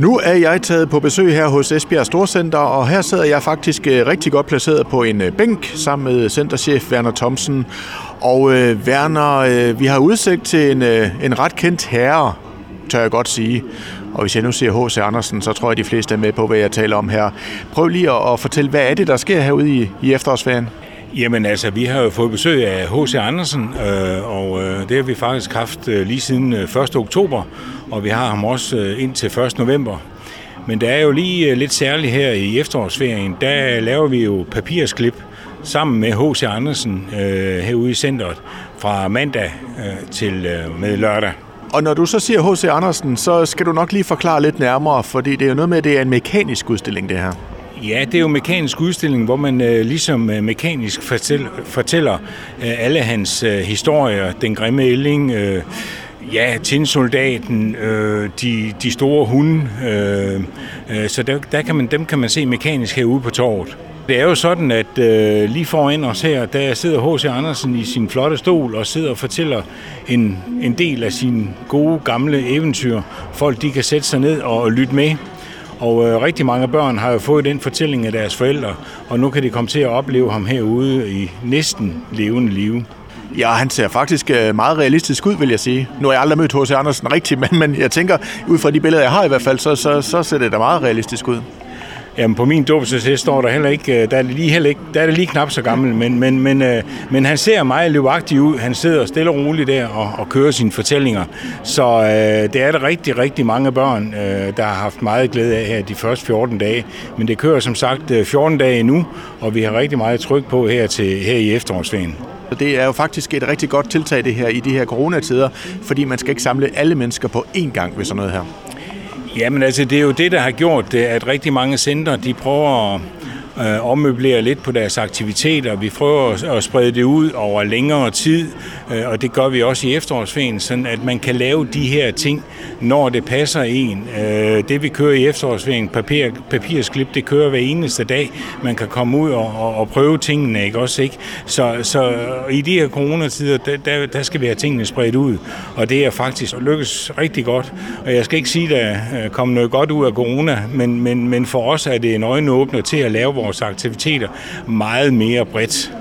Nu er jeg taget på besøg her hos Esbjerg Storcenter, og her sidder jeg faktisk øh, rigtig godt placeret på en øh, bænk sammen med centerchef Werner Thomsen. Og øh, Werner, øh, vi har udsigt til en, øh, en ret kendt herre, tør jeg godt sige. Og hvis jeg nu siger H.C. Andersen, så tror jeg, de fleste er med på, hvad jeg taler om her. Prøv lige at, at fortælle, hvad er det, der sker herude i, i efterårsferien? Jamen altså, vi har jo fået besøg af H.C. Andersen, øh, og øh, det har vi faktisk haft øh, lige siden øh, 1. oktober, og vi har ham også øh, indtil 1. november. Men der er jo lige øh, lidt særligt her i efterårsferien, der laver vi jo papirsklip sammen med H.C. Andersen øh, herude i centret fra mandag øh, til øh, med lørdag. Og når du så siger H.C. Andersen, så skal du nok lige forklare lidt nærmere, fordi det er jo noget med, at det er en mekanisk udstilling, det her. Ja, det er jo en mekanisk udstilling, hvor man øh, ligesom øh, mekanisk fortæl, fortæller øh, alle hans øh, historier. Den grimme ælling, øh, ja, tinsoldaten, øh, de, de store hunde. Øh, øh, så der, der kan man, dem kan man se mekanisk herude på torvet. Det er jo sådan, at øh, lige foran os her, der sidder H.C. Andersen i sin flotte stol og sidder og fortæller en, en del af sine gode gamle eventyr. Folk de kan sætte sig ned og lytte med. Og øh, rigtig mange børn har jo fået den fortælling af deres forældre, og nu kan de komme til at opleve ham herude i næsten levende liv. Ja, han ser faktisk øh, meget realistisk ud, vil jeg sige. Nu har jeg aldrig mødt H.C. Andersen rigtigt, men, men jeg tænker, ud fra de billeder, jeg har i hvert fald, så, så, så ser det da meget realistisk ud. Jamen på min dåbsattest står der heller ikke, øh, der er det lige, heller ikke, der er det lige knap så gammel, men, men, men, øh, men han ser meget livagtig ud. Han sidder stille og roligt der og, og kører sine fortællinger. Så øh, det er der rigtig, rigtig mange børn, øh, der har haft meget glæde af her de første 14 dage. Men det kører som sagt øh, 14 dage nu, og vi har rigtig meget tryk på her, til, her i efterårsferien. Det er jo faktisk et rigtig godt tiltag det her i de her coronatider, fordi man skal ikke samle alle mennesker på én gang ved sådan noget her. Jamen altså, det er jo det, der har gjort det, at rigtig mange centre, de prøver at øh, ommøblere lidt på deres aktiviteter. Vi prøver at sprede det ud over længere tid, øh, og det gør vi også i efterårsferien, sådan at man kan lave de her ting, når det passer en. Øh, det vi kører i efterårsferien, papir, papirsklip, det kører hver eneste dag. Man kan komme ud og, og, og prøve tingene, ikke også? Ikke? Så, så i de her coronatider, der, der, der skal vi have tingene spredt ud, og det er faktisk lykkes rigtig godt. Og jeg skal ikke sige, at der øh, kommer noget godt ud af corona, men, men, men for os er det en øjenåbner til at lave vores aktiviteter meget mere bredt.